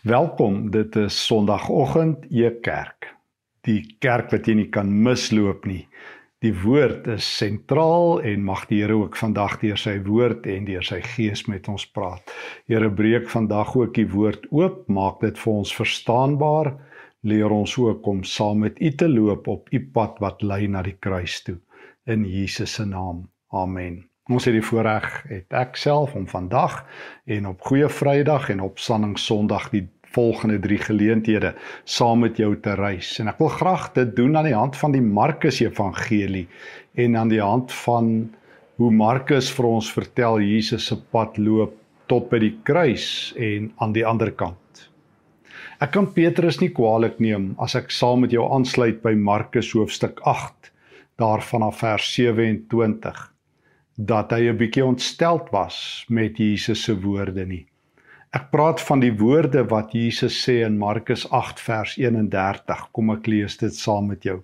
Welkom, dit is Sondagoggend Ekerk. Die kerk wat jy nie kan misloop nie. Die woord is sentraal en mag die Here ook vandag deur sy woord en deur sy gees met ons praat. Here breek vandag ook die woord oop, maak dit vir ons verstaanbaar. Leer ons ook om saam met U te loop op U pad wat lei na die kruis toe. In Jesus se naam. Amen. Ons het die voorreg het ek self om vandag en op Goeie Vrydag en op Sanning Sondag die volgende 3 geleenthede saam met jou te reis. En ek wil graag dit doen aan die hand van die Markus Evangelie en aan die hand van hoe Markus vir ons vertel Jesus se pad loop tot by die kruis en aan die ander kant. Ek kan Petrus nie kwaadlik neem as ek saam met jou aansluit by Markus hoofstuk 8 daarvan af vers 27 dat hy 'n bietjie ontsteld was met Jesus se woorde nie. Ek praat van die woorde wat Jesus sê in Markus 8 vers 31. Kom ek lees dit saam met jou.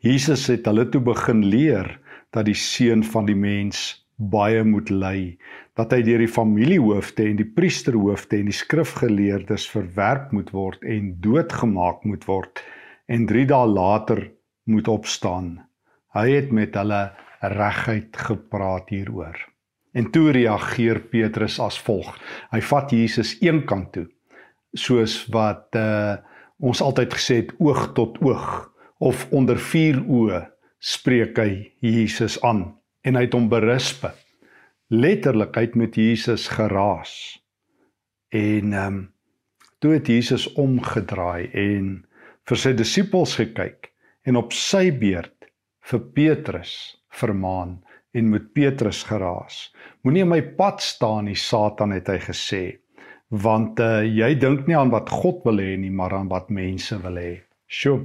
Jesus het hulle toe begin leer dat die seun van die mens baie moet ly, dat hy deur die familiehoofde en die priesterhoofde en die skrifgeleerdes verwerp moet word en doodgemaak moet word en 3 dae later moet opstaan. Hy het met hulle reguit gepraat hieroor. En toe reageer Petrus as volg. Hy vat Jesus eenkant toe. Soos wat uh ons altyd gesê het oog tot oog of onder vier oë spreek hy Jesus aan en hy het hom berisp. Letterlik uit met Jesus geraas. En ehm um, toe het Jesus omgedraai en vir sy disippels gekyk en op sy beurt vir Petrus vermaan en met Petrus geraas. Moenie in my pad staan nie, Satan het hy gesê, want uh, jy dink nie aan wat God wil hê nie, maar aan wat mense wil hê. Sjoe.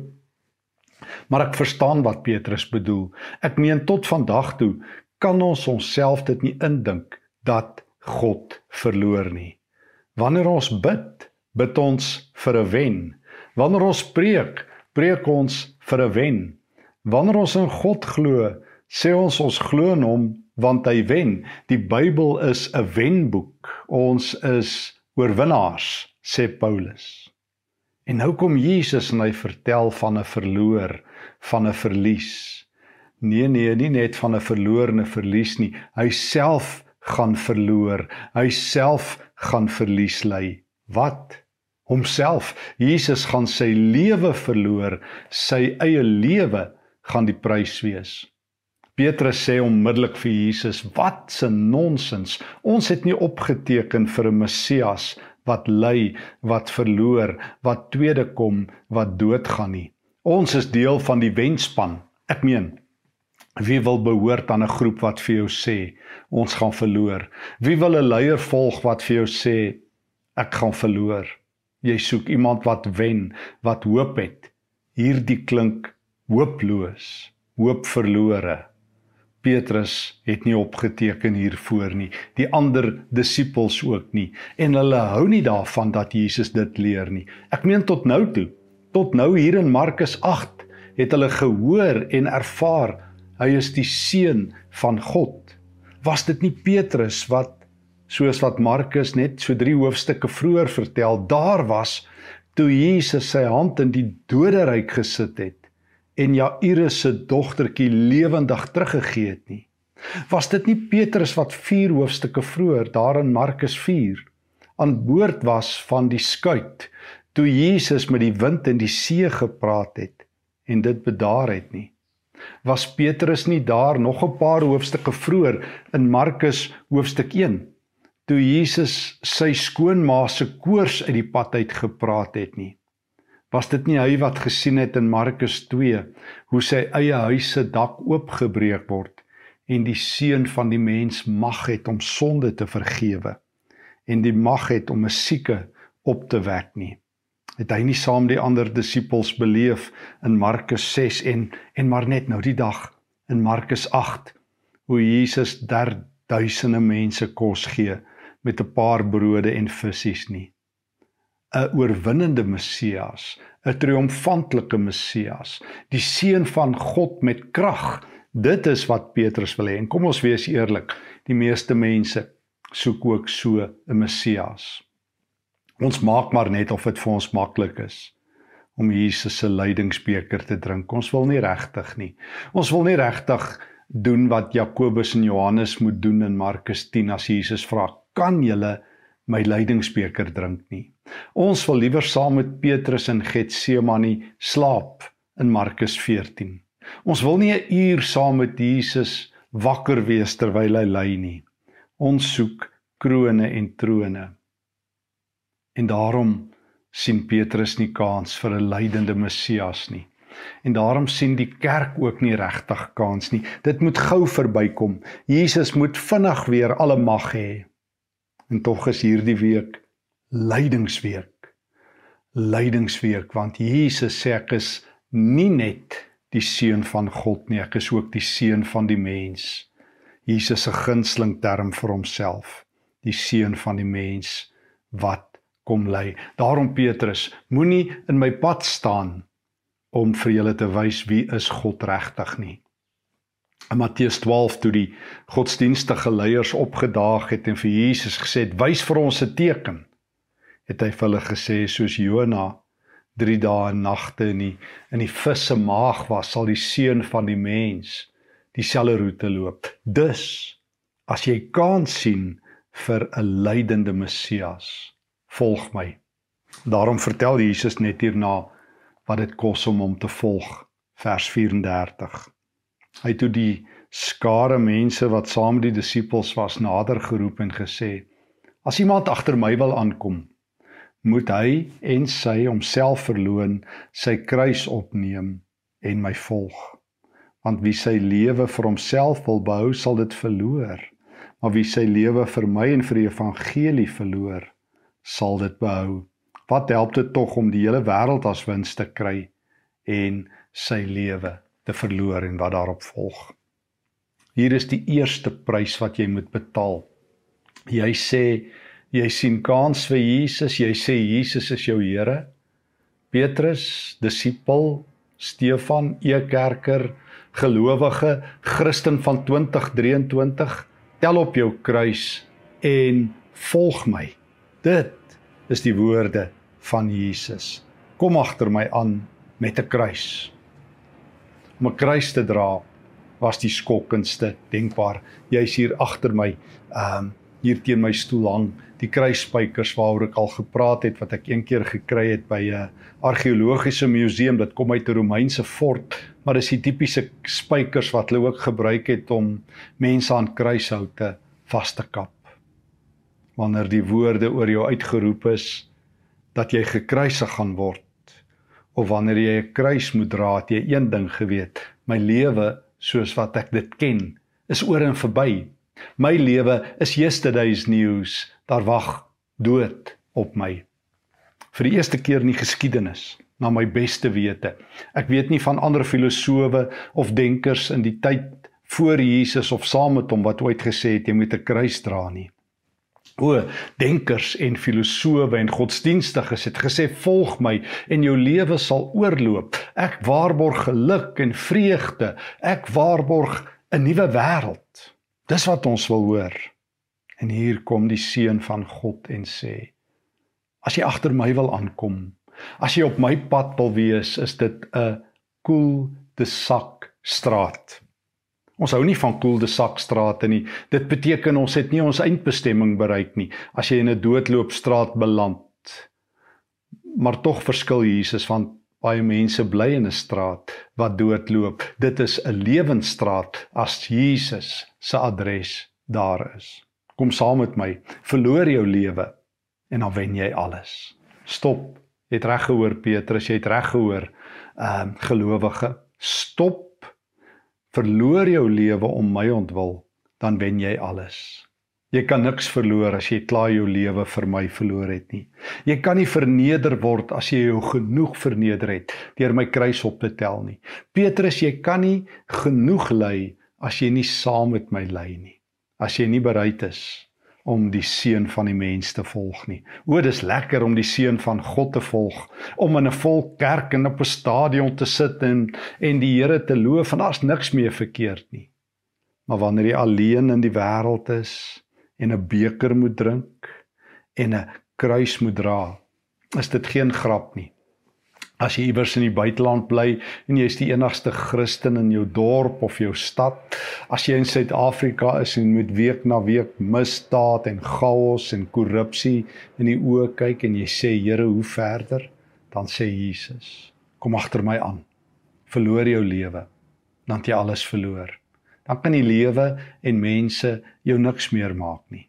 Maar ek verstaan wat Petrus bedoel. Ek meen tot vandag toe kan ons onsself dit nie indink dat God verloor nie. Wanneer ons bid, bid ons vir 'n wen. Wanneer ons preek, preek ons vir 'n wen. Wanneer ons in God glo, sê ons ons glo in hom want hy wen. Die Bybel is 'n wenboek. Ons is oorwinnaars, sê Paulus. En nou kom Jesus en hy vertel van 'n verloor, van 'n verlies. Nee nee, nie net van 'n verlorene verlies nie. Hy self gaan verloor. Hy self gaan verlies ly. Wat? Homself. Jesus gaan sy lewe verloor. Sy eie lewe gaan die prys wees. Petrus sê onmiddellik vir Jesus: "Wat 'n nonsens. Ons het nie opgeteken vir 'n Messias wat ly, wat verloor, wat tweede kom, wat doodgaan nie. Ons is deel van die wenspan. Ek meen, wie wil behoort aan 'n groep wat vir jou sê ons gaan verloor? Wie wil 'n leier volg wat vir jou sê ek gaan verloor? Jy soek iemand wat wen, wat hoop het. Hierdie klink hooploos, hoop verlore. Petrus het nie opgeteken hiervoor nie, die ander disippels ook nie en hulle hou nie daarvan dat Jesus dit leer nie. Ek meen tot nou toe, tot nou hier in Markus 8 het hulle gehoor en ervaar hy is die seun van God. Was dit nie Petrus wat soos wat Markus net so 3 hoofstukke vroeër vertel, daar was toe Jesus sy hand in die doderyk gesit het en Jairus se dogtertjie lewendig teruggegee het nie. Was dit nie Petrus wat 4 hoofstukke vroeër daar in Markus 4 aan boord was van die skuit toe Jesus met die wind en die see gepraat het en dit bedaar het nie? Was Petrus nie daar nog 'n paar hoofstukke vroeër in Markus hoofstuk 1 toe Jesus sy skoonma se koors uit die pad uit gepraat het nie? Was dit nie hy wat gesien het in Markus 2 hoe sy eie huis se dak oopgebreek word en die seun van die mens mag het om sonde te vergewe en die mag het om 'n sieke op te wek nie. Het hy nie saam die ander disippels beleef in Markus 6 en en maar net nou die dag in Markus 8 hoe Jesus daar duisende mense kos gee met 'n paar brode en visse nie. 'n oorwinnende Messias, 'n triomfantelike Messias, die seun van God met krag. Dit is wat Petrus wil hê. En kom ons wees eerlik, die meeste mense soek ook so 'n Messias. Ons maak maar net of dit vir ons maklik is om Jesus se lydingsbeker te drink. Ons wil nie regtig nie. Ons wil nie regtig doen wat Jakobus en Johannes moet doen in Markus 10 as Jesus vra: "Kan julle my lydingsbeker drink nie?" Ons wil liewer saam met Petrus in Getsemane slaap in Markus 14. Ons wil nie 'n uur saam met Jesus wakker wees terwyl hy ly nie. Ons soek krone en trone. En daarom sien Petrus nie kans vir 'n lydende Messias nie. En daarom sien die kerk ook nie regtig kans nie. Dit moet gou verbykom. Jesus moet vinnig weer alle mag hê. En tog is hierdie week lydingsweek. Lydingsweek want Jesus sê ek is nie net die seun van God nie, ek is ook die seun van die mens. Jesus se gunsteling term vir homself, die seun van die mens wat kom lei. Daarom Petrus, moenie in my pad staan om vir julle te wys wie is God regtig nie. In Matteus 12 toe die godsdienstige leiers opgedaag het en vir Jesus gesê het: "Wys vir ons 'n teken." Het hy vir hulle gesê soos Jona 3 dae en nagte in die in die vis se maag was, sal die seun van die mens dieselfde roete loop. Dus as jy kan sien vir 'n lydende Messias, volg my. Daarom vertel Jesus net hierna wat dit kos om hom te volg. Vers 34. Hy het toe die skare mense wat saam met die disippels was nader geroep en gesê: As iemand agter my wil aankom, moet hy en sy homself verloën, sy kruis opneem en my volg. Want wie sy lewe vir homself wil behou, sal dit verloor. Maar wie sy lewe vir my en vir die evangelie verloor, sal dit behou. Wat help dit tog om die hele wêreld as wins te kry en sy lewe te verloor en wat daarop volg? Hier is die eerste prys wat jy moet betaal. Jy sê jy sien kans vir Jesus, jy sê Jesus is jou Here. Petrus, disipel, Stefan, e-kerker, gelowige, Christen van 2023, tel op jou kruis en volg my. Dit is die woorde van Jesus. Kom agter my aan met 'n kruis. Om 'n kruis te dra was die skokkendste denkbaar. Jy's hier agter my, ehm um, hier teen my stoel hang die kruisspykers waaroor ek al gepraat het wat ek eendag gekry het by 'n argeologiese museum. Dit kom uit 'n Romeinse fort, maar dis die tipiese spykers wat hulle ook gebruik het om mense aan kruishoute vas te kap wanneer die woorde oor jou uitgeroep is dat jy gekruisig gaan word of wanneer jy 'n kruis moet dra, het jy een ding geweet, my lewe soos wat ek dit ken, is oor en verby. My lewe is yesterday's news. Daar wag dood op my. Vir die eerste keer in die geskiedenis, na my beste wete. Ek weet nie van ander filosowe of denkers in die tyd voor Jesus of saam met hom wat ooit gesê het jy moet 'n kruis dra nie. O, denkers en filosowe en godsdienstiges het gesê volg my en jou lewe sal oorloop. Ek waarborg geluk en vreugde. Ek waarborg 'n nuwe wêreld. Dis wat ons wil hoor. En hier kom die seun van God en sê: As jy agter my wil aankom, as jy op my pad wil wees, is dit 'n koel de sak straat. Ons hou nie van koelde sakstrate nie. Dit beteken ons het nie ons eindbestemming bereik nie as jy in 'n doodloopstraat beland. Maar tog verskil Jesus want baie mense bly in 'n straat wat doodloop. Dit is 'n lewensstraat as Jesus se adres daar is. Kom saam met my. Verloor jou lewe en dan wen jy alles. Stop. Jy het reg gehoor Petrus, jy het reg gehoor. Ehm uh, gelowige, stop verloor jou lewe om my ontwil, dan wen jy alles. Jy kan niks verloor as jy klaar jou lewe vir my verloor het nie. Jy kan nie verneder word as jy jou genoeg verneder het deur my kruis op te tel nie. Petrus, jy kan nie genoeg ly as jy nie saam met my ly nie. As jy nie bereid is om die seun van die mens te volg nie. O, dis lekker om die seun van God te volg, om in 'n vol kerk en op 'n stadion te sit en en die Here te loof en daar's niks meer verkeerd nie. Maar wanneer jy alleen in die wêreld is en 'n beker moet drink en 'n kruis moet dra, is dit geen grap nie. As jy iewers in die buiteland bly en jy is die enigste Christen in jou dorp of jou stad, as jy in Suid-Afrika is en moet week na week misdaad en chaos en korrupsie in die oë kyk en jy sê Here, hoe verder? Dan sê Jesus, kom agter my aan. Verloor jou lewe, dan het jy alles verloor. Dan kan die lewe en mense jou niks meer maak nie.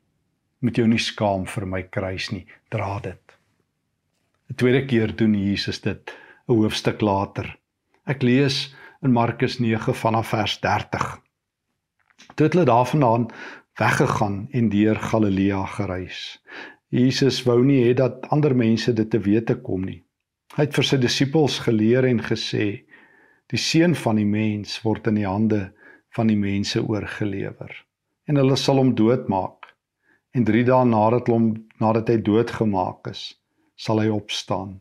Moet jou nie skaam vir my kruis nie, dra dit. 'n Tweede keer doen Jesus dit 'n hoofstuk later. Ek lees in Markus 9 vanaf vers 30. Toe het hulle daarvandaan weggegaan en deur Galilea gereis. Jesus wou nie hê dat ander mense dit te wete kom nie. Hy het vir sy disippels geleer en gesê: "Die seun van die mens word in die hande van die mense oorgelewer en hulle sal hom doodmaak. En 3 dae nadat hom nadat hy doodgemaak is, sal hy opstaan.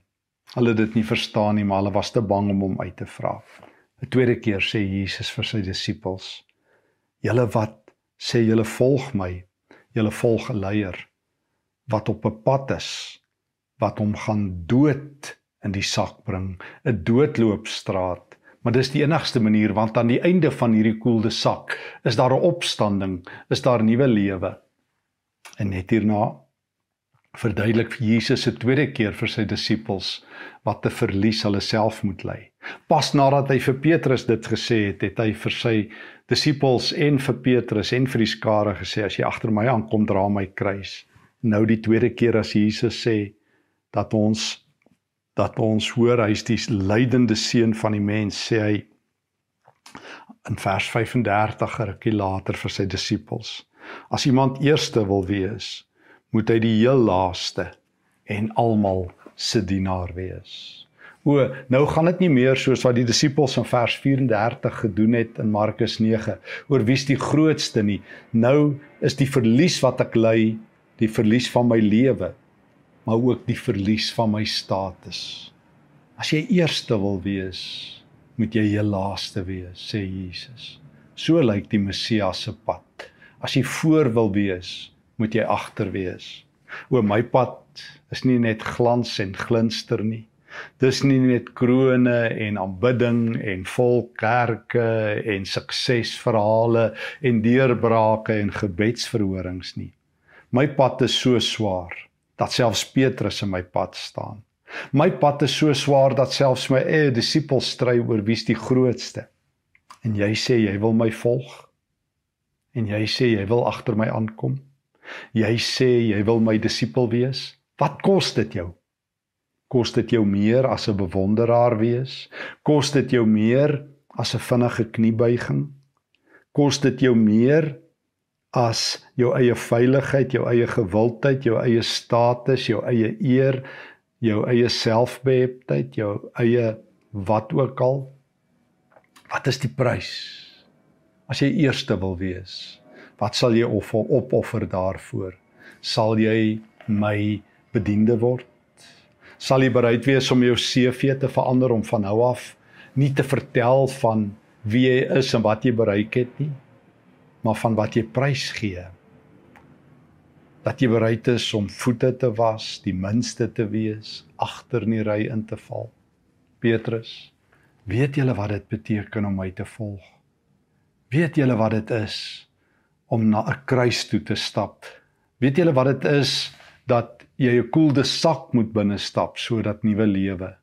Hulle het dit nie verstaan nie, maar hulle was te bang om hom uit te vra. 'n Tweede keer sê Jesus vir sy disippels: "Julle wat sê julle volg my, julle volg 'n leier wat op 'n pad is wat hom gaan dood in die sak bring, 'n doodloopstraat." Maar dis die enigste manier want aan die einde van hierdie koelde sak is daar 'n opstanding, is daar nuwe lewe. En net hierna verduidelik vir Jesus se tweede keer vir sy disippels wat te verlies hulle self moet lê. Pas nadat hy vir Petrus dit gesê het, het hy vir sy disippels en vir Petrus en vir die skare gesê as jy agter my aankom dra my kruis. Nou die tweede keer as Jesus sê dat ons dat ons hoor hy's die lydende seun van die mens sê hy in vers 35 rukkie later vir sy disippels. As iemand eerste wil wees, moet hy die heel laaste en almal se dienaar wees. O, nou gaan dit nie meer soos wat die disippels in vers 34 gedoen het in Markus 9 oor wie's die grootste nie. Nou is die verlies wat ek ly, die verlies van my lewe, maar ook die verlies van my status. As jy eerste wil wees, moet jy heel laaste wees, sê Jesus. So lyk die Messias se pad. As jy voor wil wees, moet jy agter wees. O my pad is nie net glans en glinster nie. Dis nie net krone en aanbidding en vol kerke en suksesverhale en deurbrake en gebedsverhorings nie. My pad is so swaar dat selfs Petrus in my pad staan. My pad is so swaar dat selfs my eie disippels stry oor wie's die grootste. En jy sê jy wil my volg? En jy sê jy wil agter my aankom? Jy sê jy wil my disipel wees. Wat kos dit jou? Kos dit jou meer as 'n bewonderaar wees? Kos dit jou meer as 'n vinnige kniebuiging? Kos dit jou meer as jou eie veiligheid, jou eie gewildheid, jou eie status, jou eie eer, jou eie selfbeheptheid, jou eie wat ook al? Wat is die prys? As jy eerste wil wees, Wat sal jy offer opoffer daarvoor? Sal jy my bediende word? Sal jy bereid wees om jou CV te verander om van nou af nie te vertel van wie jy is en wat jy bereik het nie, maar van wat jy prys gee? Dat jy bereid is om voete te was, die minste te wees, agter in die ry in te val. Petrus, weet julle wat dit beteken om my te volg? Weet julle wat dit is om na 'n kruis toe te stap. Weet julle wat dit is dat jy 'n koelde sak moet binne stap sodat nuwe lewe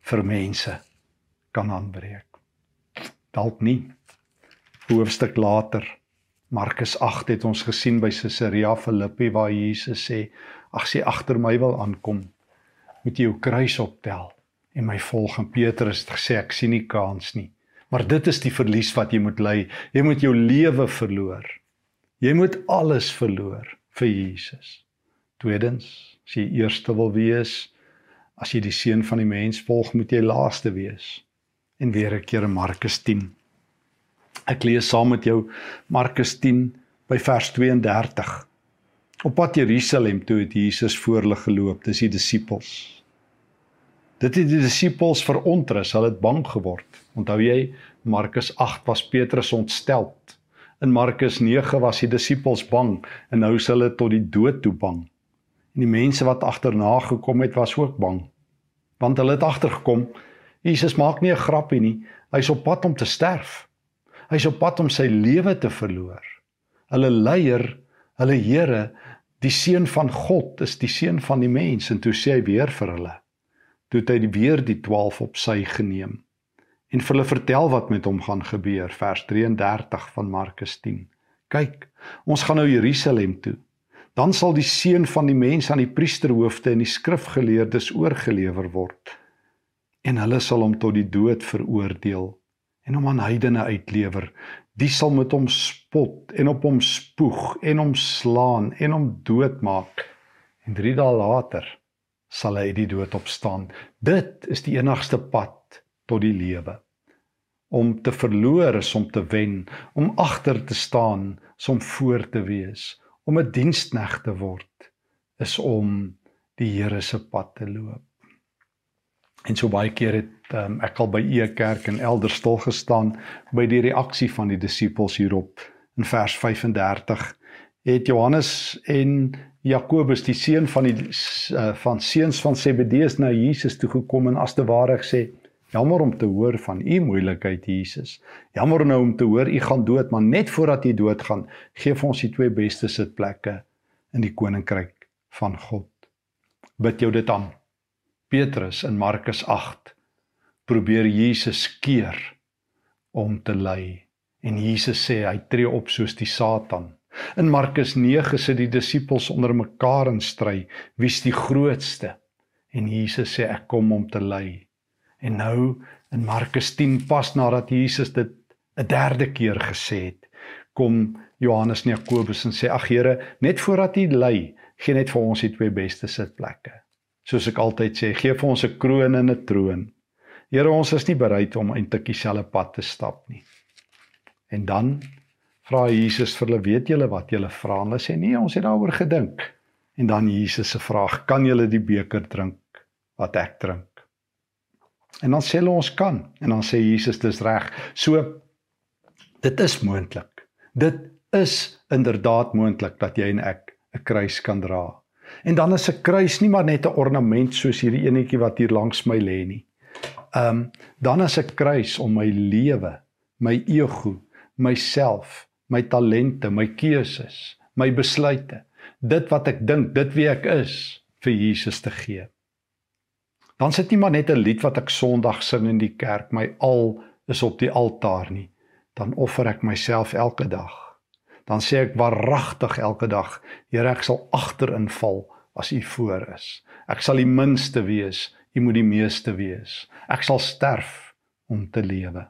vir mense kan aanbreek. Dalk nie. Hoofstuk later Markus 8 het ons gesien by Caesarea Philippi waar Jesus sê: "Ag sê agter my wil aankom, moet jy jou kruis optel en my volg." En Petrus het gesê: "Ek sien nie kans nie." Maar dit is die verlies wat jy moet ly. Jy moet jou lewe verloor. Jy moet alles verloor vir Jesus. Tweedens, as jy eerste wil wees, as jy die seun van die mens volg, moet jy laaste wees. En weer 'n keer in Markus 10. Ek lees saam met jou Markus 10 by vers 32. Op pad Jerusalem toe het Jesus voor hulle geloop, dis die disippels. Dit het die disippels verontrus, hulle het bang geword. Onthou jy Markus 8 was Petrus ontsteld In Markus 9 was die disippels bang en nou is hulle tot die dood toe bang. En die mense wat agterna gekom het, was ook bang. Want hulle het agtergekom Jesus maak nie 'n grappie nie. Hy's op pad om te sterf. Hy's op pad om sy lewe te verloor. Hulle leier, hulle Here, die seun van God, is die seun van die mens en toe sê hy weer vir hulle. Toe het hy weer die 12 op sy geneem en vir hulle vertel wat met hom gaan gebeur vers 33 van Markus 10. Kyk, ons gaan nou Jerusalem toe. Dan sal die seun van die mens aan die priesterhoofde en die skrifgeleerdes oorgelewer word. En hulle sal hom tot die dood veroordeel en hom aan heidene uitlewer. Die sal met hom spot en op hom spoeg en hom slaan en hom doodmaak. En 3 dae later sal hy uit die dood opstaan. Dit is die enigste pad tot die lewe. Om te verloor is om te wen, om agter te staan is om voor te wees, om 'n diensknegt te word is om die Here se pad te loop. En so baie keer het um, ek al by e kerk en elders stil gestaan by die reaksie van die disippels hierop in vers 35 het Johannes en Jakobus die seun van die uh, van seuns van Zebedeus na Jesus toe gekom en as te ware gesê Jammer om te hoor van u moeilikheid Jesus. Jammer nou om te hoor u gaan dood, maar net voordat u doodgaan, gee vir ons die twee beste sitplekke in die koninkryk van God. Bid jou dit aan. Petrus in Markus 8 probeer Jesus keer om te lei en Jesus sê hy tree op soos die Satan. In Markus 9 sit die disippels onder mekaar in stry, wie's die grootste? En Jesus sê ek kom om te lei. En nou in Markus 10 pas nadat Jesus dit 'n derde keer gesê het, kom Johannes en Jakobus en sê: "Ag Here, net voordat U lei, gee net vir ons die twee beste sitplekke." Soos ek altyd sê, gee vir ons 'n kroon en 'n troon. Here, ons is nie bereid om eintlik dieselfde pad te stap nie. En dan vra Jesus vir hulle: "Weet julle wat julle vra?" Hulle sê: "Nee, ons het daaroor gedink." En dan Jesus se vraag: "Kan julle die beker drink wat ek drink?" En dan sê hulle ons kan en dan sê Jesus dis reg. So dit is moontlik. Dit is inderdaad moontlik dat jy en ek 'n kruis kan dra. En dan is 'n kruis nie maar net 'n ornament soos hierdie enetjie wat hier langs my lê nie. Ehm um, dan is 'n kruis om my lewe, my ego, myself, my talente, my keuses, my besluite, dit wat ek dink, dit wie ek is vir Jesus te gee dan sit nie maar net 'n lied wat ek Sondag sing in die kerk, my al is op die altaar nie. Dan offer ek myself elke dag. Dan sê ek waaragtig elke dag, Here, ek sal agterin val as U voor is. Ek sal die minste wees, U moet die meeste wees. Ek sal sterf om te lewe.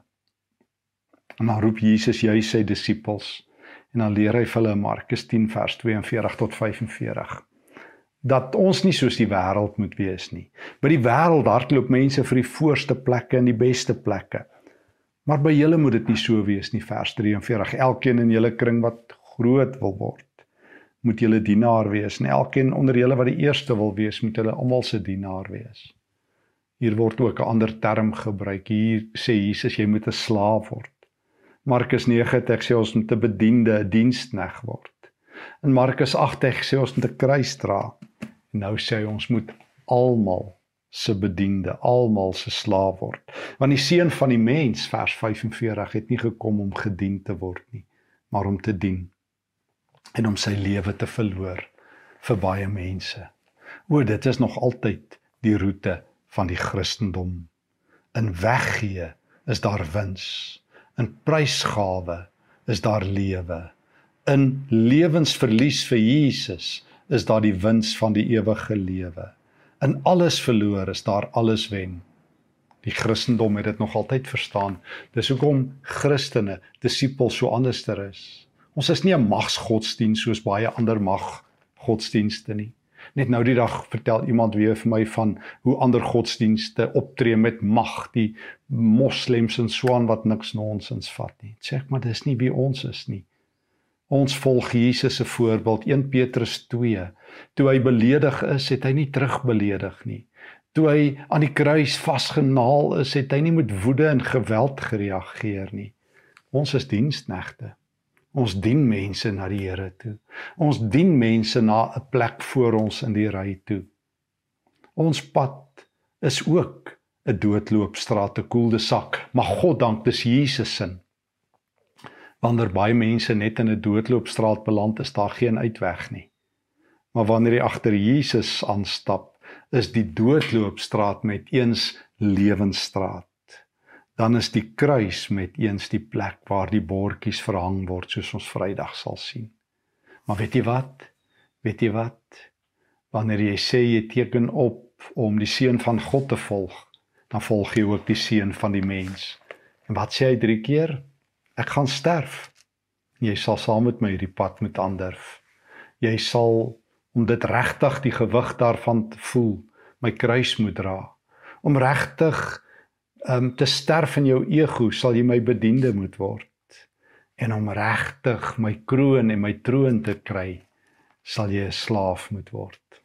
En dan roep Jesus juis sy disippels en dan leer hy vir hulle Markus 10 vers 42 tot 45 dat ons nie soos die wêreld moet wees nie. By die wêreld hardloop mense vir die voorste plekke en die beste plekke. Maar by julle moet dit nie so wees nie vers 43. Elkeen in julle kring wat groot wil word, moet julle dienaar wees en elkeen onder julle wat die eerste wil wees, moet hulle almal se dienaar wees. Hier word ook 'n ander term gebruik. Hier sê Jesus jy moet 'n slaaf word. Markus 9 het ek sê ons moet 'n bediende, 'n dienskneg word. In Markus 8 het gesê ons moet 'n kruis dra. En nou sê hy ons moet almal se bediende, almal se slaaf word. Want die seun van die mens vers 45 het nie gekom om gedien te word nie, maar om te dien en om sy lewe te verloor vir baie mense. O, dit is nog altyd die roete van die Christendom. In weggee is daar wins. In prysgawe is daar lewe in lewensverlies vir Jesus is daar die wins van die ewige lewe. In alles verloor is daar alles wen. Die Christendom het dit nog altyd verstaan. Dis hoekom Christene, disippels so anderster is. Ons is nie 'n magsgodsdienst soos baie ander maggodsdienste nie. Net nou die dag vertel iemand weer vir my van hoe ander godsdienste optree met mag, die moslems en swaan wat niks nonsens vat nie. Sê ek maar dis nie wie ons is nie. Ons volg Jesus se voorbeeld 1 Petrus 2. Toe hy beledig is, het hy nie terugbeledig nie. Toe hy aan die kruis vasgenaal is, het hy nie met woede en geweld gereageer nie. Ons is diensknegte. Ons dien mense na die Here toe. Ons dien mense na 'n plek voor ons in die ry toe. Ons pad is ook 'n doodloopstraat, 'n koelde sak, maar God dank dis Jesus se. Wanneer baie mense net in 'n doodloopstraat beland, is daar geen uitweg nie. Maar wanneer jy agter Jesus aanstap, is die doodloopstraat met eens lewensstraat dan is die kruis met eens die plek waar die bordjies verhang word soos ons Vrydag sal sien. Maar weet jy wat? Weet jy wat? Wanneer jy sê jy teken op om die seun van God te volg, dan volg jy ook die seun van die mens. En wat sê hy drie keer? Ek gaan sterf. Jy sal saam met my hierdie pad moet aandurf. Jy sal om dit regtig die gewig daarvan te voel, my kruis moet dra. Om regtig um te sterf in jou ego sal jy my bediende moet word en om regtig my kroon en my troon te kry sal jy 'n slaaf moet word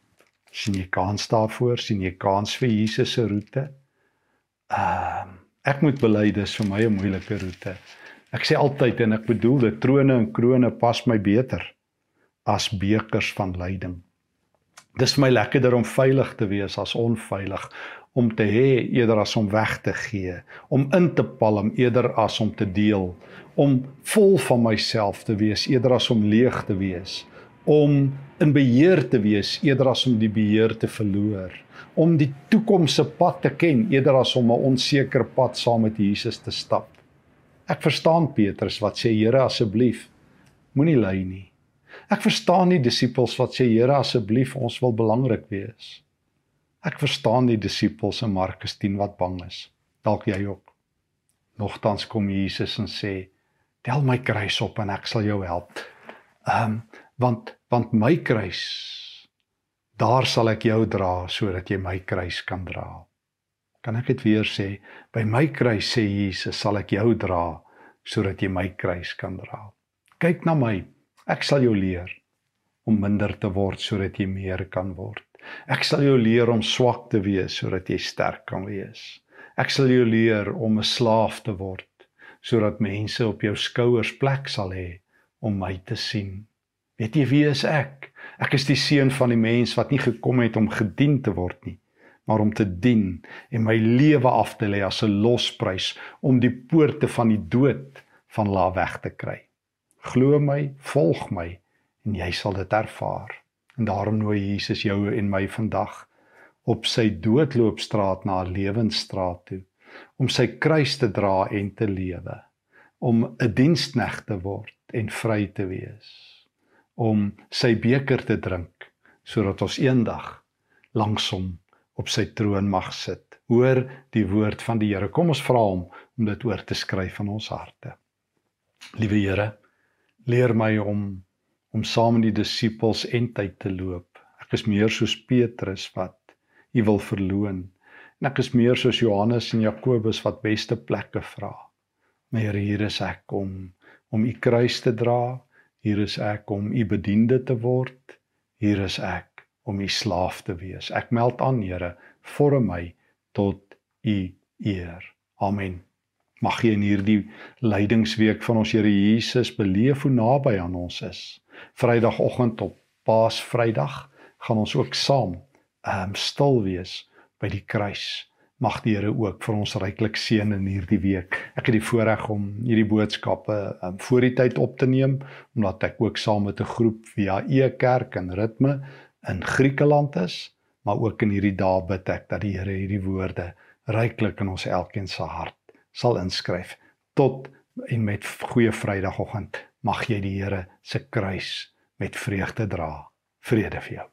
sien jy kans daarvoor sien jy kans vir Jesus se roete um ek moet bely dis vir my 'n moeilike roete ek sê altyd en ek bedoel dit trone en krone pas my beter as bekers van lyding dis vir my lekkerder om veilig te wees as onveilig om te hê eerder as om weg te gee, om in te palm eerder as om te deel, om vol van myself te wees eerder as om leeg te wees, om in beheer te wees eerder as om die beheer te verloor, om die toekomse pad te ken eerder as om 'n onseker pad saam met Jesus te stap. Ek verstaan Petrus wat sê Here asseblief moenie ly nie. Ek verstaan die disippels wat sê Here asseblief ons wil belangrik wees. Ek verstaan die disippels in Markus 10 wat bang is. Dalk jy ook. Nogtans kom Jesus en sê: "Tel my kruis op en ek sal jou help." Ehm um, want want my kruis daar sal ek jou dra sodat jy my kruis kan dra. Kan ek dit weer sê? By my kruis sê Jesus sal ek jou dra sodat jy my kruis kan dra. Kyk na my. Ek sal jou leer om minder te word sodat jy meer kan word. Ek sal jou leer om swak te wees sodat jy sterk kan wees. Ek sal jou leer om 'n slaaf te word sodat mense op jou skouers plek sal hê om my te sien. Weet jy wie is ek? Ek is die seun van die mens wat nie gekom het om gedien te word nie, maar om te dien en my lewe af te lê as 'n losprys om die poorte van die dood van La weg te kry. Glo my, volg my en jy sal dit ervaar. En daarom nooi Jesus jou en my vandag op sy doodloopstraat na 'n lewensstraat toe om sy kruis te dra en te lewe, om 'n dienskneg te word en vry te wees, om sy beker te drink sodat ons eendag langs hom op sy troon mag sit. Hoor die woord van die Here. Kom ons vra hom om dit oor te skryf in ons harte. Liewe Here, leer my om om saam met die disippels en tyd te loop. Ek is meer soos Petrus wat U wil verloon. En ek is meer soos Johannes en Jakobus wat beste plekke vra. My Here, hier is ek om om U kruis te dra. Hier is ek om U bediende te word. Hier is ek om U slaaf te wees. Ek meld aan, Here, vorm my tot U eer. Amen. Mag jy in hierdie lydingsweek van ons Here Jesus beleef hoe naby aan ons is. Vrydagoggend op Paasvrydag gaan ons ook saam ehm um, stil wees by die kruis. Mag die Here ook vir ons ryklik seën in hierdie week. Ek het die voorreg om hierdie boodskappe um, voor die tyd op te neem omdat ek ook saam met 'n groep via E-kerk en Ritme in Griekeland is, maar ook in hierdie dae bid ek dat die Here hierdie woorde ryklik in ons elkeen se hart sal inskryf tot en met goeie Vrydagoggend mag jy die Here se kruis met vreugde dra. Vrede vir jou.